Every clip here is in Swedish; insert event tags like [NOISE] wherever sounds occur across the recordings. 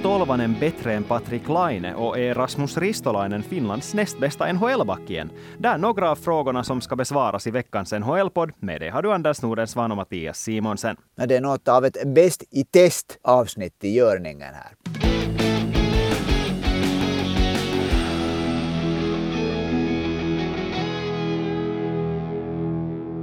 Är Tolvanen bättre än Patrik Laine och är Rasmus Ristolainen Finlands näst bästa NHL-back igen? Det är några av frågorna som ska besvaras i veckans NHL-podd. Med det har du Anders Nordensvan och Mattias Simonsen. Det är något av ett bäst i test avsnitt i görningen här.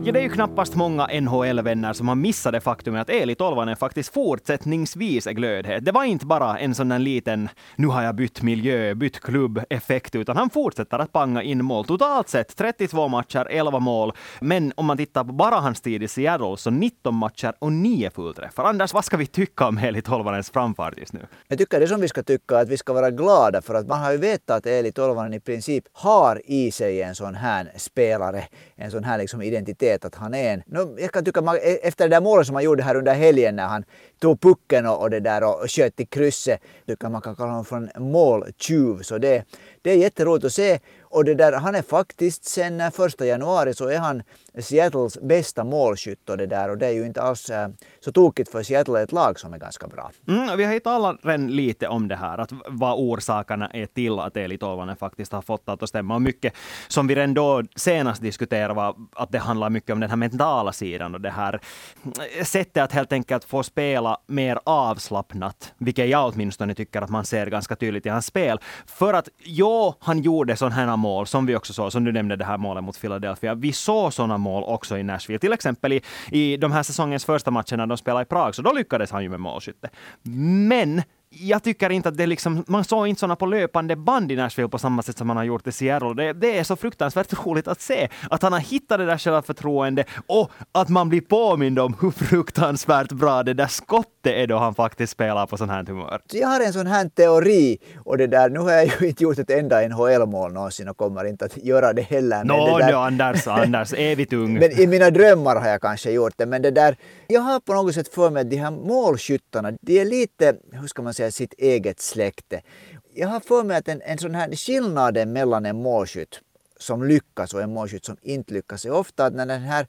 Ja, det är ju knappast många NHL-vänner som har missat det faktum att Eli Tolvanen faktiskt fortsättningsvis är glödhet. Det var inte bara en sån där liten nu har jag bytt miljö, bytt klubb-effekt, utan han fortsätter att panga in mål. Totalt sett 32 matcher, 11 mål. Men om man tittar på bara hans tid i Seattle så 19 matcher och 9 fullträffar. Anders, vad ska vi tycka om Eli Tolvanens framfart just nu? Jag tycker det som vi ska tycka att vi ska vara glada för att man har ju vetat att Eli Tolvanen i princip har i sig en sån här spelare, en sån här liksom identitet vet att han är en... No, jag kan tycka, man, e-, efter det där målet som han gjorde här under helgen när han tog pucken och, och det där och sköt i krysset, tycker man kan kalla honom för en måltjuv. Så det, det är jätteroligt att se. Och det där, han är faktiskt sen första januari så är han Seattles bästa målskytt och det där och det är ju inte alls äh, så tokigt för Seattle är ett lag som är ganska bra. Mm, vi har ju talat redan lite om det här, att vad orsakerna är till att Eli Tolvanen faktiskt har fått att stämma. Och mycket som vi redan då senast diskuterade var att det handlar mycket om den här mentala sidan och det här eh, sättet att helt enkelt få spela mer avslappnat, vilket jag åtminstone tycker att man ser ganska tydligt i hans spel. För att ja, han gjorde sådana här mål, som vi också såg, som du nämnde det här målet mot Philadelphia. Vi såg sådana mål också i Nashville. Till exempel i, i de här säsongens första matcher när de spelade i Prag, så då lyckades han ju med målskytte. Men jag tycker inte att det liksom, man såg inte såna på löpande band i Nashville på samma sätt som man har gjort i Seattle. Det, det är så fruktansvärt [LAUGHS] roligt att se att han har hittat det där självförtroendet och att man blir påmind om hur fruktansvärt bra det där skottet är då han faktiskt spelar på sån här humör. Jag har en sån här teori och det där, nu har jag ju inte gjort ett enda NHL-mål någonsin och kommer inte att göra det heller. Nå, no, no, Anders, Anders, evigt ung. Men i mina drömmar har jag kanske gjort det, men det där, jag har på något sätt för mig att de här målskyttarna, de är lite, hur ska man säga, sitt eget släkte. Jag har för mig att en, en sån här skillnaden mellan en målskytt som lyckas och en målskytt som inte lyckas är ofta att när den här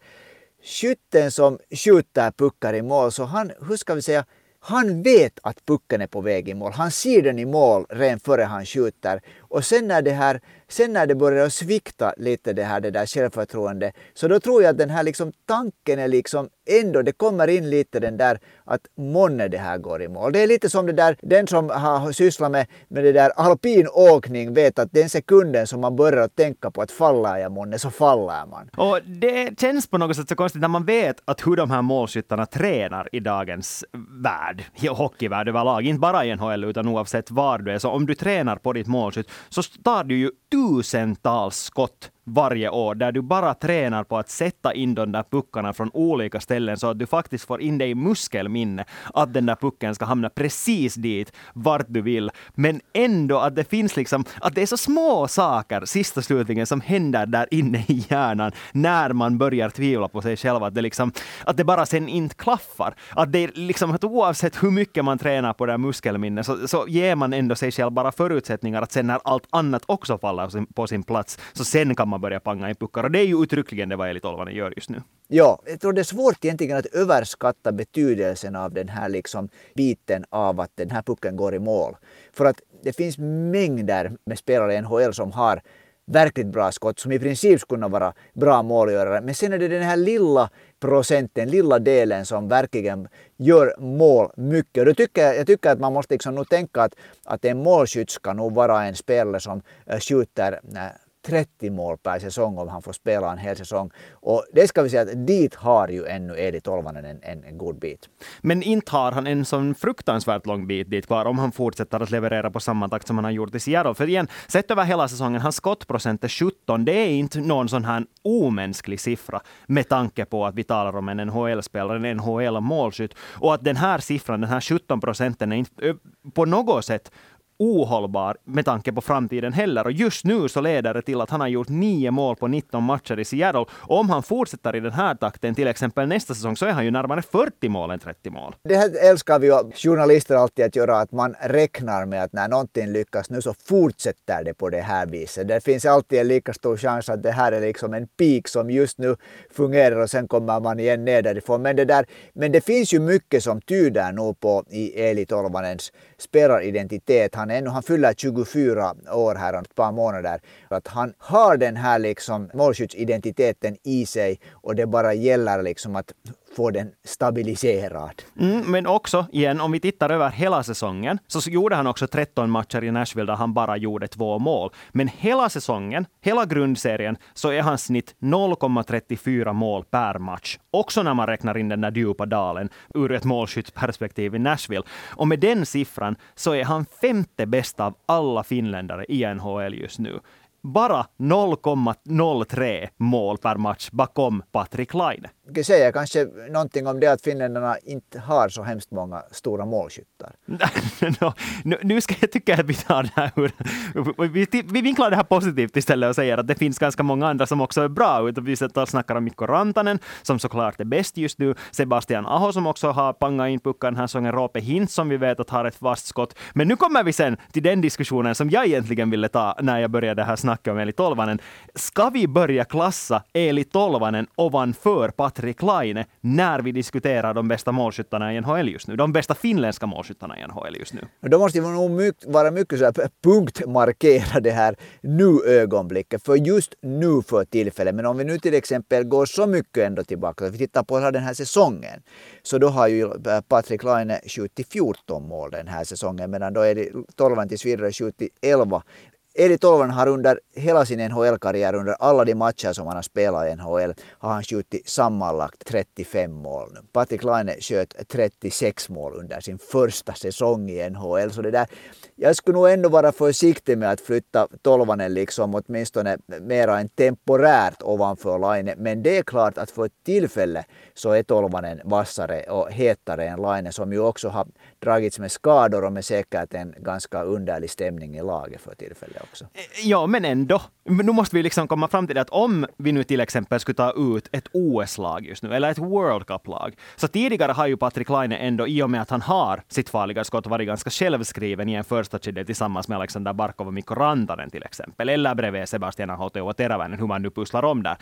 skytten som skjuter puckar i mål så han, hur ska vi säga, han vet att pucken är på väg i mål. Han ser den i mål redan före han skjuter. Och sen när det, här, sen när det börjar svikta lite det här det där självförtroendet så då tror jag att den här liksom tanken är liksom ändå, det kommer in lite den där att månne det här går i mål. Det är lite som det där, den som har sysslat med, med det där alpin åkning vet att den sekunden som man börjar tänka på att faller jag månne så faller man. Och det känns på något sätt så konstigt när man vet att hur de här målskyttarna tränar i dagens värld, hockeyvärld överlag, inte bara i NHL utan oavsett var du är. Så om du tränar på ditt målskytt så tar du ju tusentals skott varje år där du bara tränar på att sätta in de där puckarna från olika ställen så att du faktiskt får in dig i muskelminne att den där pucken ska hamna precis dit vart du vill. Men ändå att det finns liksom, att det är så små saker sist och slutligen som händer där inne i hjärnan när man börjar tvivla på sig själv. Att det, liksom, att det bara sen inte klaffar. Att det är liksom att oavsett hur mycket man tränar på det här muskelminnet så, så ger man ändå sig själv bara förutsättningar att sen när allt annat också faller på sin plats så sen kan man har börjat panga in puckar. Och det är ju uttryckligen det vad Elitolvanen gör just nu. Ja, jag tror det är svårt egentligen att överskatta betydelsen av den här liksom biten av att den här pucken går i mål. För att det finns mängder med spelare i NHL som har verkligt bra skott som i princip skulle kunna vara bra målgörare. Men sen är det den här lilla procenten, lilla delen som verkligen gör mål mycket. Då tycker jag, jag tycker att man måste liksom nog tänka att, att en målskytt ska nog vara en spelare som eh, skjuter eh, 30 mål per säsong om han får spela en hel säsong. Och det ska vi säga att dit har ju ännu Edi Tolvanen en, en, en god bit. Men inte har han en sån fruktansvärt lång bit dit kvar om han fortsätter att leverera på samma takt som han har gjort i Seattle. För igen, sett över hela säsongen, hans skottprocent är 17. Det är inte någon sån här omänsklig siffra med tanke på att vi talar om en NHL-spelare, en NHL-målskytt. Och att den här siffran, den här 17 procenten, är inte eh, på något sätt ohållbar med tanke på framtiden heller. Och just nu så leder det till att han har gjort nio mål på 19 matcher i Seattle. Och om han fortsätter i den här takten till exempel nästa säsong så är han ju närmare 40 mål än 30 mål. Det här älskar vi ju journalister alltid att göra, att man räknar med att när någonting lyckas nu så fortsätter det på det här viset. Det finns alltid en lika stor chans att det här är liksom en peak som just nu fungerar och sen kommer man igen ner därifrån. Men det, där, men det finns ju mycket som tyder nog på i Eli Tolvanens spelaridentitet. Han, ännu, han fyller 24 år här om ett par månader. Att han har den här liksom målskyttsidentiteten i sig och det bara gäller liksom att få den stabiliserad. Mm, men också, igen, om vi tittar över hela säsongen, så gjorde han också 13 matcher i Nashville där han bara gjorde två mål. Men hela säsongen, hela grundserien, så är hans snitt 0,34 mål per match. Också när man räknar in den där djupa dalen ur ett målskyttsperspektiv i Nashville. Och med den siffran så är han femte bäst av alla finländare i NHL just nu bara 0,03 mål per match bakom Patrik Laine. Det säger kanske någonting om det att finländarna inte har så hemskt många stora målskyttar. [LAUGHS] no, nu ska jag tycka att vi tar det här vi, vi vinklar det här positivt istället och säger att det finns ganska många andra som också är bra. Vi snackar om Mikko Rantanen som såklart är bäst just nu. Sebastian Aho som också har pangat in puckar den här säsongen. Roope Hintz som vi vet att har ett fast skott. Men nu kommer vi sen till den diskussionen som jag egentligen ville ta när jag började här snackar om Eli Tolvanen. Ska vi börja klassa Eli Tolvanen ovanför Patrik Laine när vi diskuterar de bästa målskyttarna i NHL just nu? De bästa finländska målskyttarna i NHL just nu. Då måste vi nog vara mycket så här punktmarkera det här nu-ögonblicket, för just nu för tillfället. Men om vi nu till exempel går så mycket ändå tillbaka, om vi tittar på den här säsongen, så då har ju äh, Patrik Laine skjutit 14 mål den här säsongen, medan då är det Tolvan tills vidare skjutit 11 Eri Tolvanen har under hela sin NHL-karriär, under alla de matcher som han har spelat i NHL, har han skjutit sammanlagt 35 mål. Patrik Laine sköt 36 mål under sin första säsong i NHL. Så det där, jag skulle nog ändå vara försiktig med att flytta Tolvanen liksom åtminstone mera än temporärt ovanför Laine. Men det är klart att för ett tillfälle så är Tolvanen vassare och hetare än Laine som ju också har dragits med skador och med säkert en ganska underlig stämning i laget för tillfället också. Eh, ja, men ändå. Men nu måste vi liksom komma fram till det att om vi nu till exempel skulle ta ut ett OS-lag just nu, eller ett World Cup-lag, så tidigare har ju Patrik Laine ändå, i och med att han har sitt farliga skott, varit ganska självskriven i en första kedja tillsammans med Alexander Barkov och Mikko Rantanen till exempel, eller bredvid Sebastian Ahote och Teräväinen, hur man nu pusslar om där.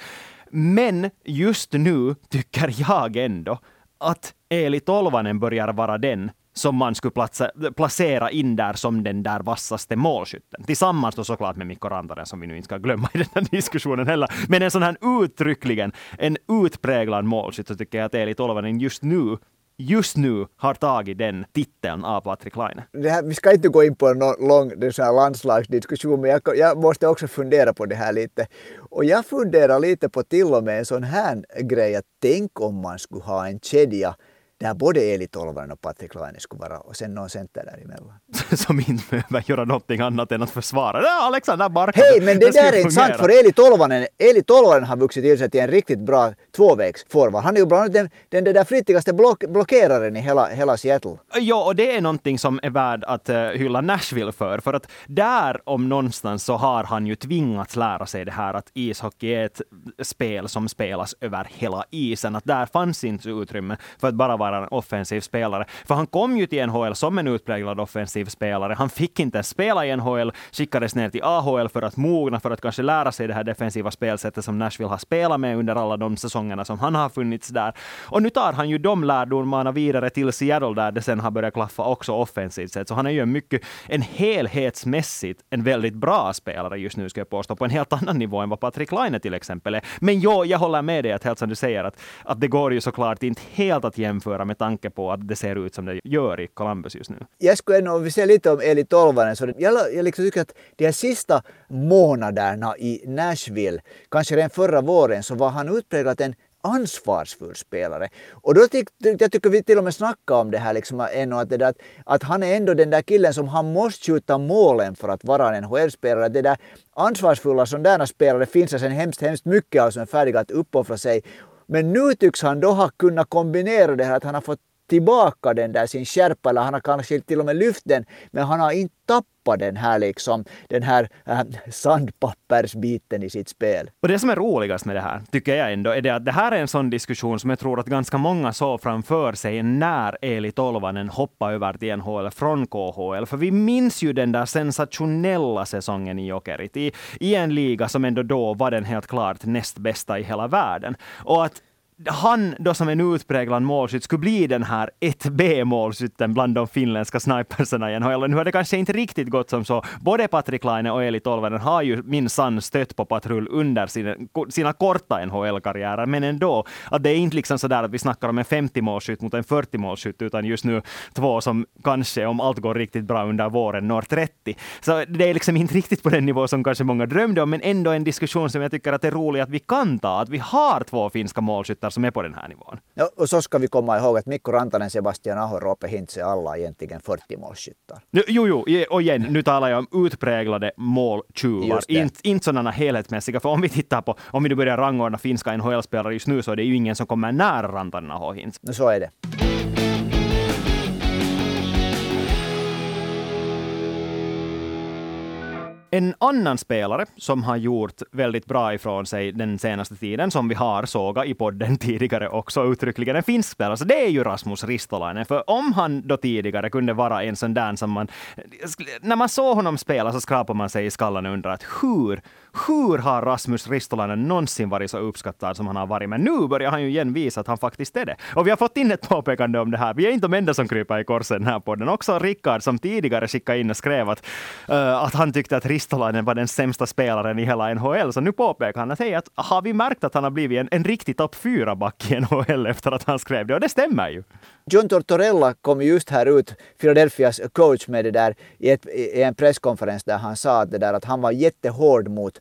Men just nu tycker jag ändå att Eli Tolvanen börjar vara den som man skulle platsa, placera in där som den där vassaste målskytten. Tillsammans då såklart med Mikko Rantanen som vi nu inte ska glömma i den här diskussionen heller. Men en sån här uttryckligen, en utpräglad målskytt så tycker jag att Eli Tolvanen just nu just nu har tagit den titeln av Patrik Laine. Här, vi ska inte gå in på en lång landslagsdiskussion, men jag, jag, måste också fundera på det här lite. Och jag funderar lite på till och med en sån här grej att tänk om man skulle ha en kedja där både Eli Tolvanen och Patrik Laine skulle vara och sen någon center däremellan. [LAUGHS] Som inte behöver göra någonting annat än att försvara. Ja, Alexander Barkov. Hej, men det, det där är inte sant för Eli Tolvanen, Eli Tolvanen har vuxit till sig till en riktigt bra tvåvägsforward. Han är ju bland annat den, den, den där flitigaste block, blockeraren i hela, hela Seattle. Ja, och det är någonting som är värd att uh, hylla Nashville för. För att där om någonstans så har han ju tvingats lära sig det här att ishockey är ett spel som spelas över hela isen. Att där fanns inte utrymme för att bara vara vara en offensiv spelare. För han kom ju till NHL som en utpräglad offensiv spelare. Han fick inte spela i NHL, skickades ner till AHL för att mogna, för att kanske lära sig det här defensiva spelsättet som Nashville har spelat med under alla de säsongerna som han har funnits där. Och nu tar han ju de lärdomarna vidare till Seattle där det sen har börjat klaffa också offensivt sett. Så han är ju en mycket, en helhetsmässigt en väldigt bra spelare just nu, ska jag påstå, på en helt annan nivå än vad Patrik Laine till exempel är. Men jo, jag håller med dig att helt som du säger, att, att det går ju såklart inte helt att jämföra göra med tanke på att det ser ut som det gör i Columbus just nu. Jag skulle ändå, om vi ser lite om Eli Tolvanen, så jag, jag liksom tycker att de här sista månaderna i Nashville, kanske redan förra våren, så var han utpräglat en ansvarsfull spelare. Och då tyck, jag tycker vi till och med snackade om det här liksom ändå, att, det där, att han är ändå den där killen som han måste skjuta målen för att vara en NHL-spelare. Det där ansvarsfulla sådana spelare finns det sen hemskt, hemskt mycket av som är färdiga att uppoffra sig men nu tycks han då ha kunnat kombinera det här att han har fått tillbaka den där sin skärpa eller han har kanske till och med lyft den men han har inte tappat den här liksom den här äh, sandpappersbiten i sitt spel. Och det som är roligast med det här, tycker jag ändå, är det att det här är en sån diskussion som jag tror att ganska många såg framför sig när Eli Tolvanen hoppade över till NHL från KHL. För vi minns ju den där sensationella säsongen i Jokerit, i, i en liga som ändå då var den helt klart näst bästa i hela världen. Och att han då som en utpräglad målskytt skulle bli den här 1B-målskytten bland de finländska snipersarna i NHL. Nu har det kanske inte riktigt gått som så. Både Patrik Laine och Eli Tolvanen har ju minsann stött på patrull under sina, sina korta NHL-karriärer, men ändå. Att det är inte liksom så där att vi snackar om en 50-målskytt mot en 40-målskytt, utan just nu två som kanske, om allt går riktigt bra under våren, når 30. Så det är liksom inte riktigt på den nivå som kanske många drömde om, men ändå en diskussion som jag tycker att det är roligt att vi kan ta, att vi har två finska målskyttar som är på den här nivån. Ja, och så ska vi komma ihåg att Mikko Rantanen, Sebastian Aho, Roope Hintze alla egentligen 40-målskyttar. Jo, jo, och igen, nu talar jag om utpräglade måltjuvar, inte, inte sådana helhetsmässiga. För om vi tittar på, om vi nu börjar rangordna finska NHL-spelare just nu, så är det ju ingen som kommer nära Rantanen, Aho, Hintze. Så är det. En annan spelare som har gjort väldigt bra ifrån sig den senaste tiden, som vi har sågat i podden [LAUGHS] tidigare också uttryckligen, en finsk spelare, så det är ju Rasmus Ristolainen. För om han då tidigare kunde vara en sån där som man... Eh, när man såg honom spela så skrapade man sig i skallen och undrade att hur hur har Rasmus Ristolainen någonsin varit så uppskattad som han har varit? Men nu börjar han ju igen visa att han faktiskt är det. Och vi har fått in ett påpekande om det här. Vi är inte de enda som kryper i korset den här podden. Också Rickard som tidigare skickade in och skrev att, uh, att han tyckte att Ristolainen var den sämsta spelaren i hela NHL. Så nu påpekar han att hej, att har vi märkt att han har blivit en, en riktig topp fyra-back i NHL efter att han skrev det? Och det stämmer ju. John Tortorella kom just här ut, Philadelphias coach, med det där i, ett, i en presskonferens där han sa att, det där, att han var jättehård mot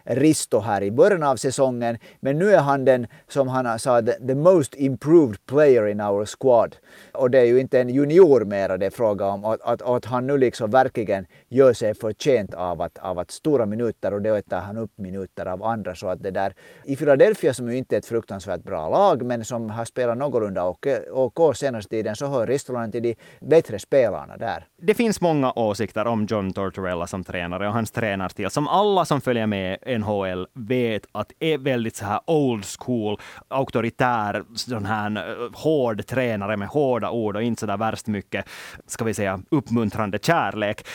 Risto här i början av säsongen. Men nu är han den, som han sa, the, most improved player in our squad. Och det är ju inte en junior mera det är fråga om. Att, att, att han nu liksom verkligen gör sig förtjänt av att, av att stora minuter och då tar han upp minuter av andra. Så att det där, I Philadelphia som ju inte är ett fruktansvärt bra lag men som har spelat någorlunda OK, OK senaste tiden så hör Ristolainen till de bättre spelarna där. Det finns många åsikter om John Tortorella som tränare och hans tränarstil som alla som följer med NHL vet att är väldigt så här old school, auktoritär, sån här eh, hård tränare med hårda ord och inte så där värst mycket, ska vi säga, uppmuntrande kärlek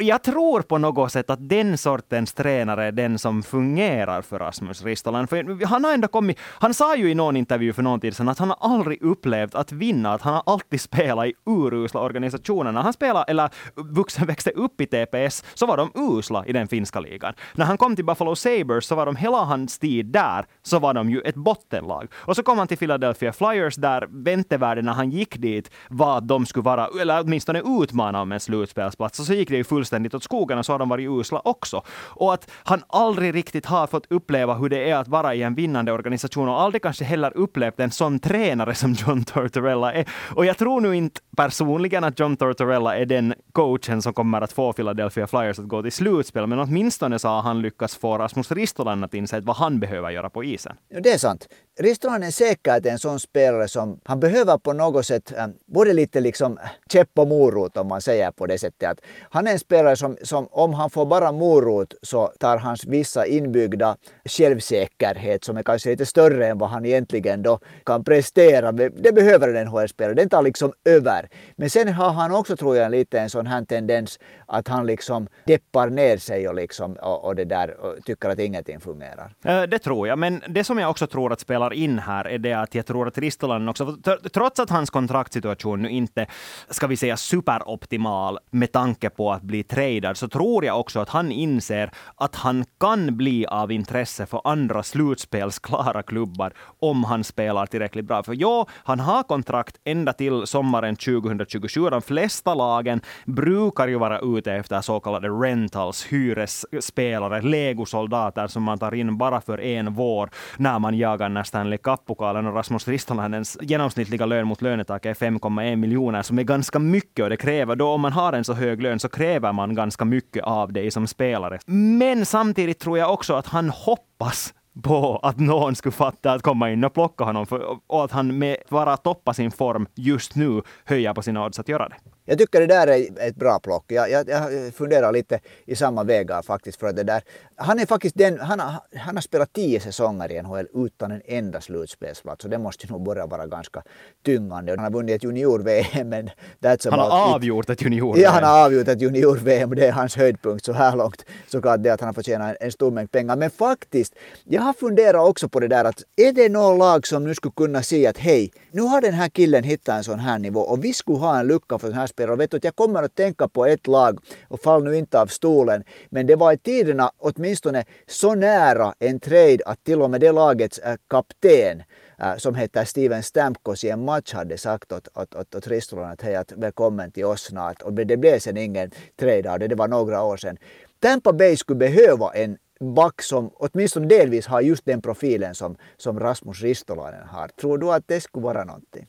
jag tror på något sätt att den sortens tränare är den som fungerar för Rasmus Ristolan. För han har ändå kommit, han sa ju i någon intervju för någon tid sedan att han har aldrig upplevt att vinna, att han har alltid spelat i urusla organisationer. När han spelade, eller vuxen växte upp i TPS, så var de usla i den finska ligan. När han kom till Buffalo Sabres så var de hela hans tid där, så var de ju ett bottenlag. Och så kom han till Philadelphia Flyers där väntevärden när han gick dit var att de skulle vara, eller åtminstone utmana om en slutspelsplats. Och så gick det ju fullständigt åt skogen och så har de varit usla också. Och att han aldrig riktigt har fått uppleva hur det är att vara i en vinnande organisation och aldrig kanske heller upplevt en sån tränare som John Tortorella är. Och jag tror nu inte personligen att John Tortorella är den coachen som kommer att få Philadelphia Flyers att gå till slutspel, men åtminstone så har han lyckats få Rasmus Ristolainen att inse vad han behöver göra på isen. Det är sant. Ristolainen är säkert en sån spelare som han behöver på något sätt ähm, både lite liksom käpp och morot om man säger på det sättet. Att han är en spelare som, som om han får bara morot så tar hans vissa inbyggda självsäkerhet som är kanske lite större än vad han egentligen då kan prestera. Det behöver en NHL-spelare. Den tar liksom över. Men sen har han också tror jag lite en sån här tendens att han liksom deppar ner sig och, liksom, och, och det där och tycker att ingenting fungerar. Eh, det tror jag. Men det som jag också tror att spelar in här är det att jag tror att Ristolainen också, trots att hans kontraktsituation nu inte, ska vi säga superoptimal med tanke på att bli tradad, så tror jag också att han inser att han kan bli av intresse för andra slutspelsklara klubbar om han spelar tillräckligt bra. För ja, han har kontrakt ända till sommaren 2027. De flesta lagen brukar ju vara ute efter så kallade rentals, hyresspelare, legosoldater som man tar in bara för en vår när man jagar nästan Stanley Cup-pokalen och Rasmus Ristolainens genomsnittliga lön mot lönetak är 5,1 miljoner, som är ganska mycket och det kräver då om man har en så hög lön så kräver man ganska mycket av dig som spelare. Men samtidigt tror jag också att han hoppas på att någon skulle fatta att komma in och plocka honom för, och att han med bara toppa sin form just nu höjer på sina odds att göra det. Jag tycker det där är ett bra plock. Jag, jag, jag funderar lite i samma vägar faktiskt. För att det där, han är faktiskt den, han har, han har spelat tio säsonger i NHL utan en enda slutspelsplats. Och det måste nog börja vara ganska tyngande. Han har vunnit ett junior-VM men that's Han har avgjort ett junior-VM. Ja, han har avgjort ett junior-VM och det är hans höjdpunkt så här långt. Såklart det att han har förtjänat en stor mängd pengar. Men faktiskt, jag har funderat också på det där att är det någon lag som nu skulle kunna säga att hej, nu har den här killen hittat en sån här nivå och vi skulle ha en lucka för den här spelare. Och vet du att jag kommer att tänka på ett lag och fall nu inte av stolen. Men det var i tiderna åtminstone åtminstone så nära en trade att till och med det lagets äh, kapten äh, som heter Steven Stamkos i en match hade sagt åt, åt, åt, åt Ristolan att hej, att välkommen till oss snart. Och det blev sen ingen trade av det, det var några år sedan. Tampa Bay skulle behöva en back som åtminstone delvis har just den profilen som, som Rasmus Ristolainen har. Tror du att det skulle vara någonting?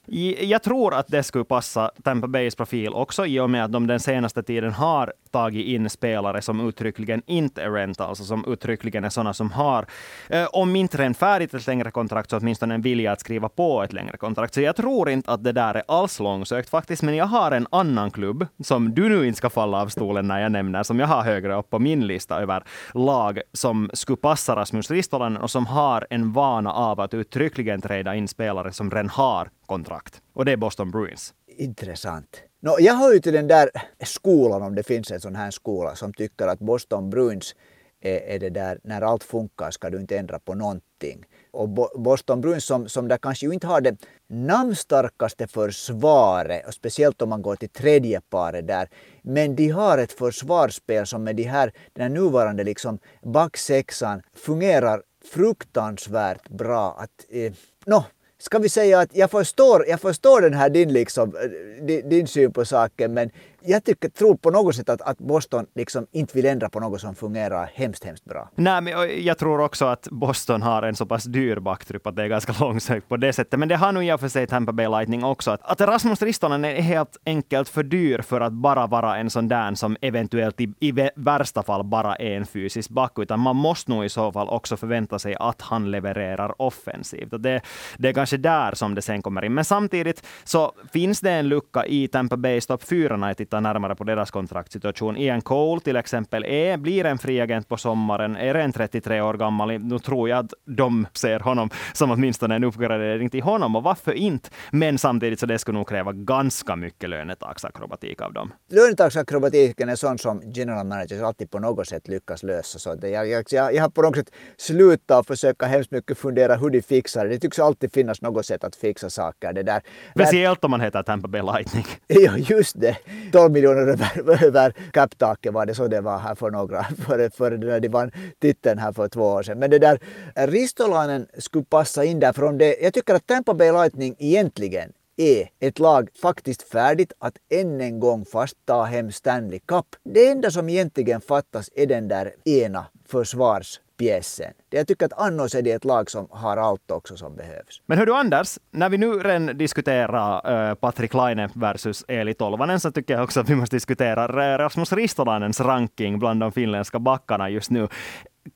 Jag tror att det skulle passa Tampa Bays profil också i och med att de den senaste tiden har tagit in spelare som uttryckligen inte är rental, alltså som uttryckligen är sådana som har, eh, om inte redan färdigt ett längre kontrakt, så åtminstone en vilja att skriva på ett längre kontrakt. Så jag tror inte att det där är alls långsökt faktiskt, men jag har en annan klubb som du nu inte ska falla av stolen när jag nämner, som jag har högre upp på min lista över lag som skulle passa Rasmus Ristolainen och som har en vana av att uttryckligen träda in spelare som redan har kontrakt. Och det är Boston Bruins. Intressant. No, jag hör ju till den där skolan, om det finns en sån här skola, som tycker att Boston Bruins är, är det där, när allt funkar ska du inte ändra på någonting. Och Boston Bruins som, som där kanske ju inte har det namnstarkaste försvaret, och speciellt om man går till tredje paret där. Men de har ett försvarsspel som med de här, den här nuvarande liksom backsexan fungerar fruktansvärt bra. Att, eh, no, ska vi säga att jag förstår, jag förstår den här din, liksom, eh, din, din syn på saken men jag tycker, tror på något sätt att, att Boston liksom inte vill ändra på något som fungerar hemskt, hemskt bra. Nej, men jag tror också att Boston har en så pass dyr backtrupp att det är ganska [LAUGHS] långsökt på det sättet. Men det har nog i och för sig Tampa Bay Lightning också. Att, att Rasmus Ristonen är helt enkelt för dyr för att bara vara en sån där som eventuellt i, i värsta fall bara är en fysisk back, utan man måste nog i så fall också förvänta sig att han levererar offensivt. Och det, det är kanske där som det sen kommer in. Men samtidigt så finns det en lucka i Tampa Bays topp fyra när jag tittar närmare på deras kontraktsituation. Ian Cole till exempel är, blir en fri agent på sommaren, är en 33 år gammal. Nu tror jag att de ser honom som åtminstone en uppgradering till honom och varför inte? Men samtidigt så det skulle nog kräva ganska mycket lönetaksakrobatik av dem. Lönetaksakrobatiken är sån som general managers alltid på något sätt lyckas lösa. Så det, jag, jag, jag har på något sätt slutat försöka hemskt mycket fundera hur de fixar det. Det tycks alltid finnas något sätt att fixa saker. Det där. Speciellt om man heter Tampa Bay Lightning. [LAUGHS] ja, just det. 12 miljoner över, [LAUGHS] över kapptaket var det så det var här för några, [LAUGHS] för, för när de vann titeln här för två år sedan. Men det där Ristolainen skulle passa in där från det. Jag tycker att Tampa Bay Lightning egentligen är ett lag faktiskt färdigt att än en gång fast ta hem Stanley Cup. Det enda som egentligen fattas är den där ena försvars pjäsen. Jag tycker att annars är det ett lag som har allt också som behövs. Men hör du Anders, när vi nu redan diskuterar uh, Patrik Laine versus Eli Tolvanen så tycker jag också att vi måste diskutera Rasmus Ristolainens ranking bland de finländska backarna just nu.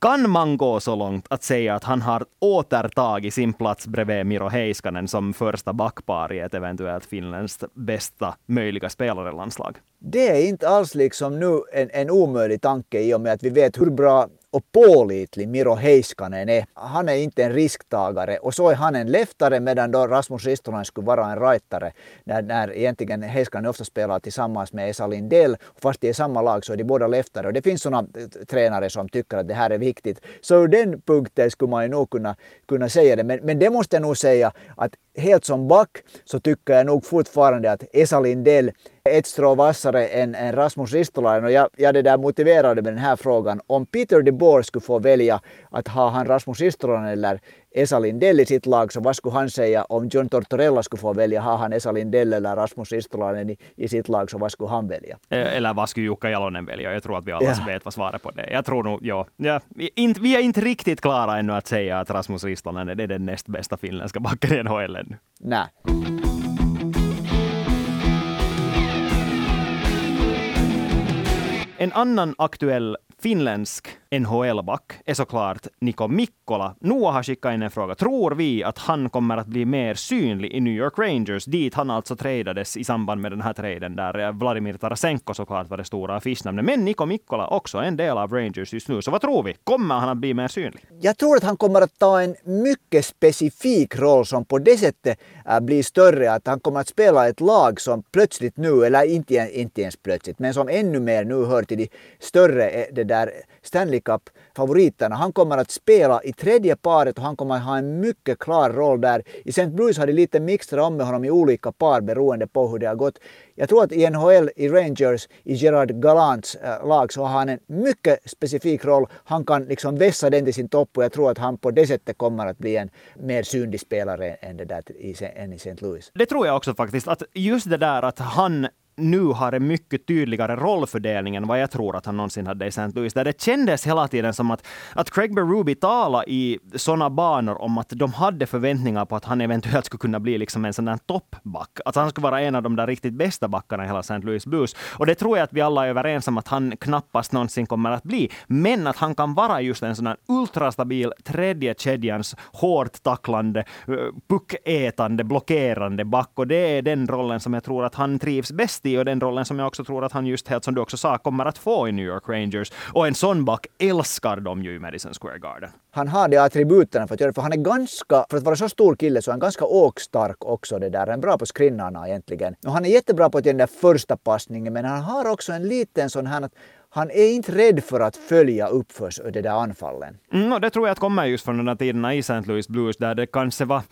Kan man gå så långt att säga att han har återtagit sin plats bredvid Miro Heiskanen som första backpar i ett eventuellt finländskt bästa möjliga spelare-landslag? Det är inte alls liksom nu en, en omöjlig tanke i och med att vi vet hur bra och pålitlig Miro Heiskanen är. Han är inte en risktagare och så är han en leftare medan då Rasmus Ristolainen skulle vara en rightare. När, när egentligen Heiskanen ofta spelar tillsammans med Esa Lindell. Fast de är samma lag så är de båda leftare. Och det finns sådana eh, tränare som tycker att det här är viktigt. Så ur den punkten skulle man ju nog kunna, kunna säga det. Men, men det måste jag nog säga att helt som back så tycker jag nog fortfarande att Esa Lindell är ett strå vassare än, än Rasmus Ristolainen och jag, jag det där motiverade med den här frågan. Om Peter de Boer skulle få välja att ha han Rasmus Ristolainen eller Esa Lindell i sitt lag så vad skulle han säga om John Tortorella skulle få välja ha han Esa Lindell eller Rasmus Ristolainen i, i sitt lag så vad skulle han välja? Eller vad skulle Jukka Jalonen välja? Jag tror att vi alla ja. vet vad svaret på det Jag tror nog, ja. ja inte, vi är inte riktigt klara ännu att säga att Rasmus Ristolainen är den näst bästa finländska backen i NHL ännu. Nej. En annan aktuell finländsk NHL-back är såklart Niko Mikkola. Noah har skickat in en fråga. Tror vi att han kommer att bli mer synlig i New York Rangers, dit han alltså tradades i samband med den här traden, där eh, Vladimir Tarasenko såklart var det stora affischnamnet. Men Niko Mikkola också en del av Rangers just nu. Så vad tror vi? Kommer han att bli mer synlig? Jag tror att han kommer att ta en mycket specifik roll som på det sättet eh, blir större. Att han kommer att spela ett lag som plötsligt nu, eller inte, inte ens plötsligt, men som ännu mer nu hör till de större eh, det där Stanley Cup-favoriterna. Han kommer att spela i tredje paret och han kommer att ha en mycket klar roll där. I St. Louis har de lite mixtrat om med honom i olika par beroende på hur det har gått. Jag tror att i NHL, i Rangers, i Gerard Gallants äh, eh, lag så har han en mycket specifik roll. Han kan liksom vässa den till sin topp och jag tror att han på det sättet kommer att bli en mer synlig spelare än, det där i, än i St. Louis. Det tror jag också faktiskt. Att just det där att han nu har en mycket tydligare rollfördelning än vad jag tror att han någonsin hade i St. Louis. Där det kändes hela tiden som att, att Craig Berube talade i sådana banor om att de hade förväntningar på att han eventuellt skulle kunna bli liksom en sån där toppback. Att han skulle vara en av de där riktigt bästa backarna i hela St. Louis Blues. Och det tror jag att vi alla är överens om att han knappast någonsin kommer att bli. Men att han kan vara just en sån här ultrastabil tredje kedjans hårt tacklande, eh, puckätande, blockerande back. Och det är den rollen som jag tror att han trivs bäst i och den rollen som jag också tror att han just helt som du också sa kommer att få i New York Rangers. Och en sån back älskar de ju i Madison Square Garden. Han har de attributen för att göra det, för han är ganska, för att vara så stor kille så är han ganska åkstark också det där. Han är bra på skrinnarna egentligen. Och han är jättebra på den där första passningen men han har också en liten sån här att han är inte rädd för att följa upp för det där anfallen. Mm, och det tror jag att kommer just från de där tiderna i St. Louis Blues där det kanske var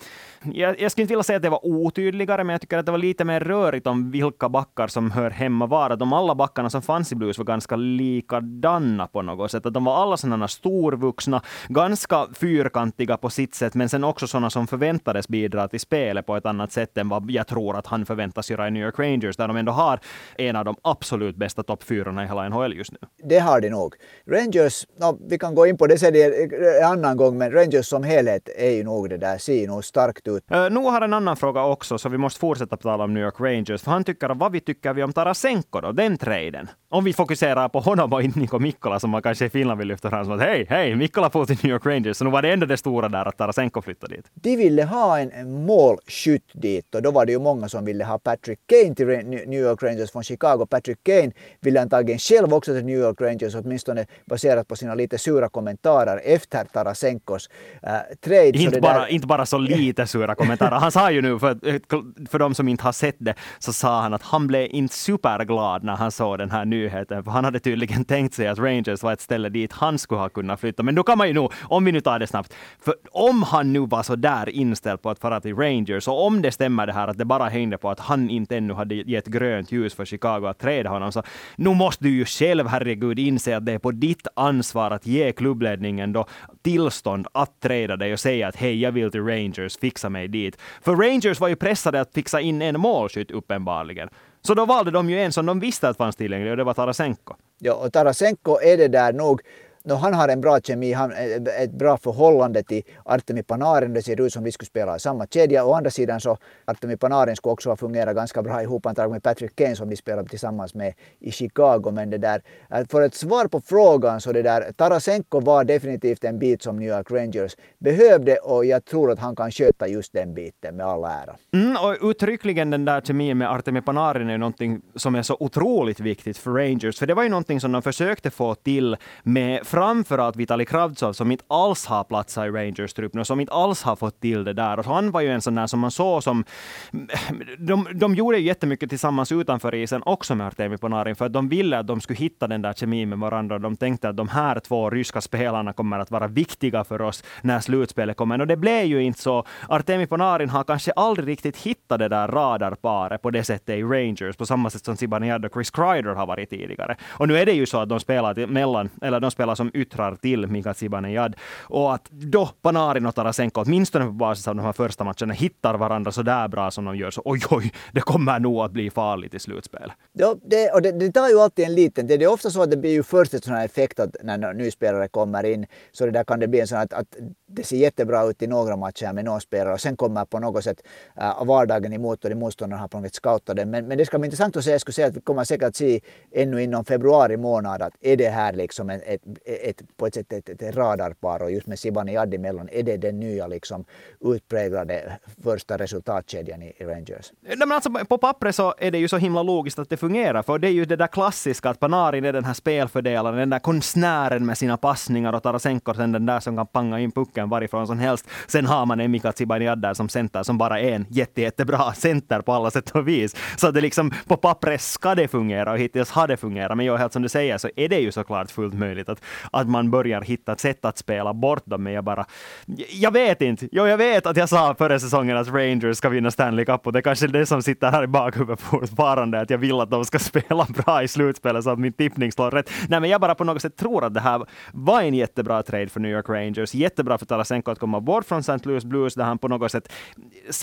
jag, jag skulle inte vilja säga att det var otydligare, men jag tycker att det var lite mer rörigt om vilka backar som hör hemma var. de alla backarna som fanns i Blues var ganska likadana på något sätt. Att de var alla sådana storvuxna, ganska fyrkantiga på sitt sätt, men sen också sådana som förväntades bidra till spelet på ett annat sätt än vad jag tror att han förväntas göra i New York Rangers, där de ändå har en av de absolut bästa toppfyrorna i hela NHL just nu. Det har de nog. Rangers, no, vi kan gå in på det sen en annan gång, men Rangers som helhet är ju nog det där, ser nog starkt ut. Uh, nu har en annan fråga också, så vi måste fortsätta tala om New York Rangers. För han tycker, vad vi tycker vi om Tarasenko då, den traden? Om vi fokuserar på honom och inte Niko Mikkola, som man kanske i Finland vill lyfta fram som att hej, hej, Mikkola får till New York Rangers. Så nu var det ändå det stora där att Tarasenko flyttade dit. De ville ha en målskytt dit och då var det ju många som ville ha Patrick Kane till New York Rangers från Chicago. Patrick Kane ville antagligen själv också till New York Rangers, åtminstone baserat på sina lite sura kommentarer efter Tarasenkos äh, trade. Inte, bara, där... inte bara så lite sura sura kommentarer. Han sa ju nu, för, för de som inte har sett det, så sa han att han blev inte superglad när han såg den här nyheten, för han hade tydligen tänkt sig att Rangers var ett ställe dit han skulle ha kunnat flytta. Men då kan man ju nog, om vi nu tar det snabbt, för om han nu var så där inställd på att fara till Rangers, och om det stämmer det här att det bara hängde på att han inte ännu hade gett grönt ljus för Chicago att träda honom, så nu måste du ju själv, herregud, inse att det är på ditt ansvar att ge klubbledningen då tillstånd att träda dig och säga att hej, jag vill till Rangers, fixa mig dit. För Rangers var ju pressade att fixa in en målskytt uppenbarligen. Så då valde de ju en som de visste att fanns tillgänglig och det var Tarasenko. Ja, och Tarasenko är det där nog No, han har en bra kemi, han, eh, eh, ett bra förhållande till Artemi Panarin. Det ser ut som vi skulle spela i samma kedja. Å andra sidan så Artemi Panarin skulle också fungera ganska bra ihop antagligen med Patrick Kane som de spelade tillsammans med i Chicago. Men det där, eh, för ett svar på frågan så det där, Tarasenko var definitivt en bit som New York Rangers behövde och jag tror att han kan sköta just den biten med all ära. Mm, och uttryckligen den där kemin med Artemi Panarin är någonting som är så otroligt viktigt för Rangers. För det var ju någonting som de försökte få till med framförallt Vitali Kravtsov som inte alls har platsat i Rangers-truppen och som inte alls har fått till det där. Och han var ju en sån där som man såg som... De, de gjorde ju jättemycket tillsammans utanför isen också med Artemi Panarin för att de ville att de skulle hitta den där kemin med varandra. De tänkte att de här två ryska spelarna kommer att vara viktiga för oss när slutspelet kommer. Och det blev ju inte så. Artemi Panarin har kanske aldrig riktigt hittat det där radarparet på det sättet i Rangers, på samma sätt som Zibanejad och Chris Kreider har varit tidigare. Och nu är det ju så att de spelar mellan, eller de spelar som yttrar till Mika Zibanejad. Och att då Panarin och Tarasenko, åtminstone på basis av de här första matcherna, hittar varandra så där bra som de gör, så oj, oj, det kommer nog att bli farligt i slutspel. Ja, det, och det, det tar ju alltid en liten, det är ofta så att det blir ju först en sån här effekt att när en ny spelare kommer in, så det där kan det bli en sån att, att det ser jättebra ut i några matcher med några spelare och sen kommer på något sätt äh, vardagen emot och de motståndarna har på något sätt scoutat det. Men, men det ska bli intressant att se, jag skulle säga att vi kommer säkert att se ännu inom februari månad att är det här liksom ett, ett, ett på ett sätt ett, ett radarpar och just med Zibanejad mellan, är det den nya liksom utpräglade första resultatkedjan i, i Rangers? Nej, men alltså, på pappret så är det ju så himla logiskt att det fungerar, för det är ju det där klassiska att Panarin är den här spelfördelaren, den där konstnären med sina passningar och Tarasenko sen den där som kan panga in pucken varifrån som helst. Sen har man en Mika Zibanejad där som center som bara är en jätte, jättebra center på alla sätt och vis. Så det liksom på pappret ska det fungera och hittills har det fungerat. Men jag helt som du säger så är det ju såklart fullt möjligt att, att man börjar hitta ett sätt att spela bort dem. Men jag bara, jag vet inte. Jo, jag vet att jag sa förra säsongen att Rangers ska vinna Stanley Cup och det är kanske det som sitter här i bakhuvudet fortfarande, att jag vill att de ska [LAUGHS] spela bra i slutspelet så att min tippning slår rätt. Nej, men jag bara på något sätt tror att det här var en jättebra trade för New York Rangers. Jättebra för Tarasenko att komma bort från St. Louis Blues där han på något sätt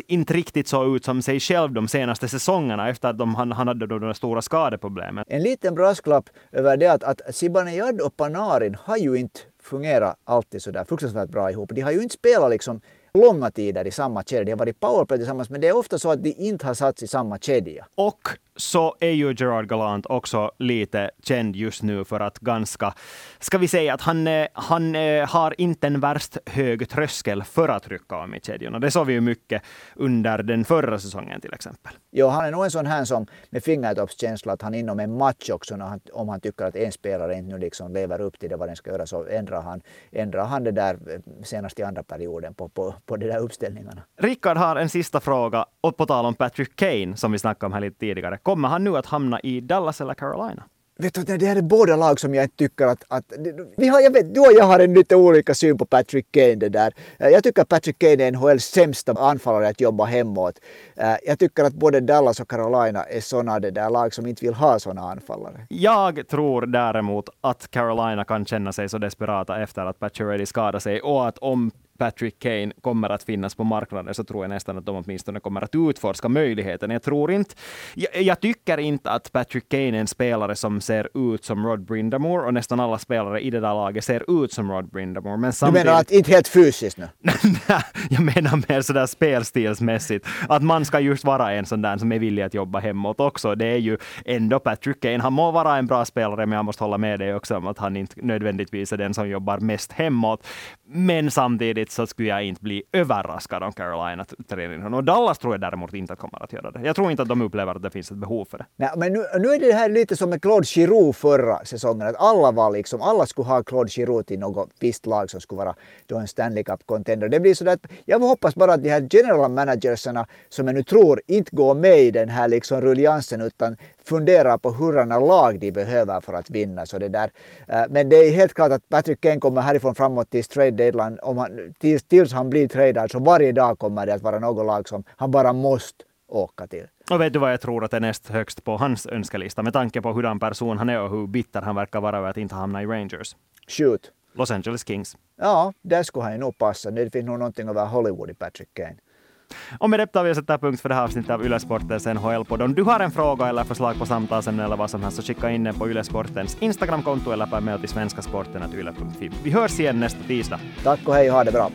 inte riktigt såg ut som sig själv de senaste säsongerna efter att de, han, han hade de stora skadeproblemen. En liten brasklapp över det att, att Zibanejad och Panarin har ju inte fungerat alltid så där fruktansvärt bra ihop. De har ju inte spelat liksom långa tider i samma kedja. De har varit powerplay tillsammans men det är ofta så att de inte har satts i samma kedja. Och så är ju Gerard Gallant också lite känd just nu för att ganska, ska vi säga att han, eh, han eh, har inte en värst hög tröskel för att rycka om i kedjorna. Det såg vi ju mycket under den förra säsongen till exempel. Jo, han är nog en sån här som med fingertoppskänsla att han inom en match också, han, om han tycker att en spelare inte nu liksom lever upp till det vad den ska göra, så ändrar han, ändrar han det där eh, senast i andra perioden på, på, på de där uppställningarna. Rickard har en sista fråga, och på tal om Patrick Kane, som vi snackade om här lite tidigare. Kommer han nu att hamna i Dallas eller Carolina? Vet du, det här är båda lag som jag inte tycker att... att vi har, jag vet, du och jag har en lite olika syn på Patrick Kane. Det där. Jag tycker att Patrick Kane är NHLs sämsta anfallare att jobba hemåt. Jag tycker att både Dallas och Carolina är sådana det där lag som inte vill ha sådana anfallare. Jag tror däremot att Carolina kan känna sig så desperata efter att Pacioretty skadade sig och att om Patrick Kane kommer att finnas på marknaden så tror jag nästan att de åtminstone kommer att utforska möjligheten. Jag tror inte... Jag, jag, tycker inte att Patrick Kane är en spelare som ser ut som Rod Brindamore och nästan alla spelare i det där laget ser ut som Rod Brindamore. Men samtidigt... Du menar att inte helt fysiskt nu? [LAUGHS] jag menar mer sådär spelstilsmässigt. Att man ska just vara en sån där som är villig att jobba hemåt också. Det är ju ändå Patrick Kane. Han må vara en bra spelare, men jag måste hålla med dig också om att han inte nödvändigtvis är den som jobbar mest hemåt. Men samtidigt så skulle jag inte bli överraskad om Carolina tränar in honom. Och Dallas tror jag däremot inte kommer att göra det. Jag tror inte att de upplever att det finns ett behov för det. Nej, men nu, nu är det här lite som med Claude Giroux förra säsongen. Att alla var liksom, alla skulle ha Claude Giroux till något visst lag som skulle vara då en Stanley Cup-contender. Det blir så att jag hoppas bara att de här general managersarna som jag nu tror inte går med i den här liksom rulliansen utan funderar på hurdana lag de behöver för att vinna. Så det där. Eh, men det är helt klart att Patrick Kane kommer härifrån framåt till trade deadline. Om han, tills, tills han blir tradad så varje dag kommer det att vara något lag som han bara måste åka till. Och vet du vad jag tror att är näst högst på hans önskelista med tanke på hurdan person han är och hur bitter han verkar vara över att inte hamna i Rangers? Shoot. Los Angeles Kings. Ja, där skulle han ju nog passa. Det finns nog någonting över Hollywood i Patrick Kane. Och med det tar vi och sätter punkt för det här avsnittet av Ylesportens NHL-podd. Om du har en fråga eller förslag på samtalsämne eller vad som helst så skicka in den på Ylesportens Instagramkonto eller per mail till svenskasporten.yle.fi. Vi hörs igen nästa tisdag. Tack och hej och ha det bra.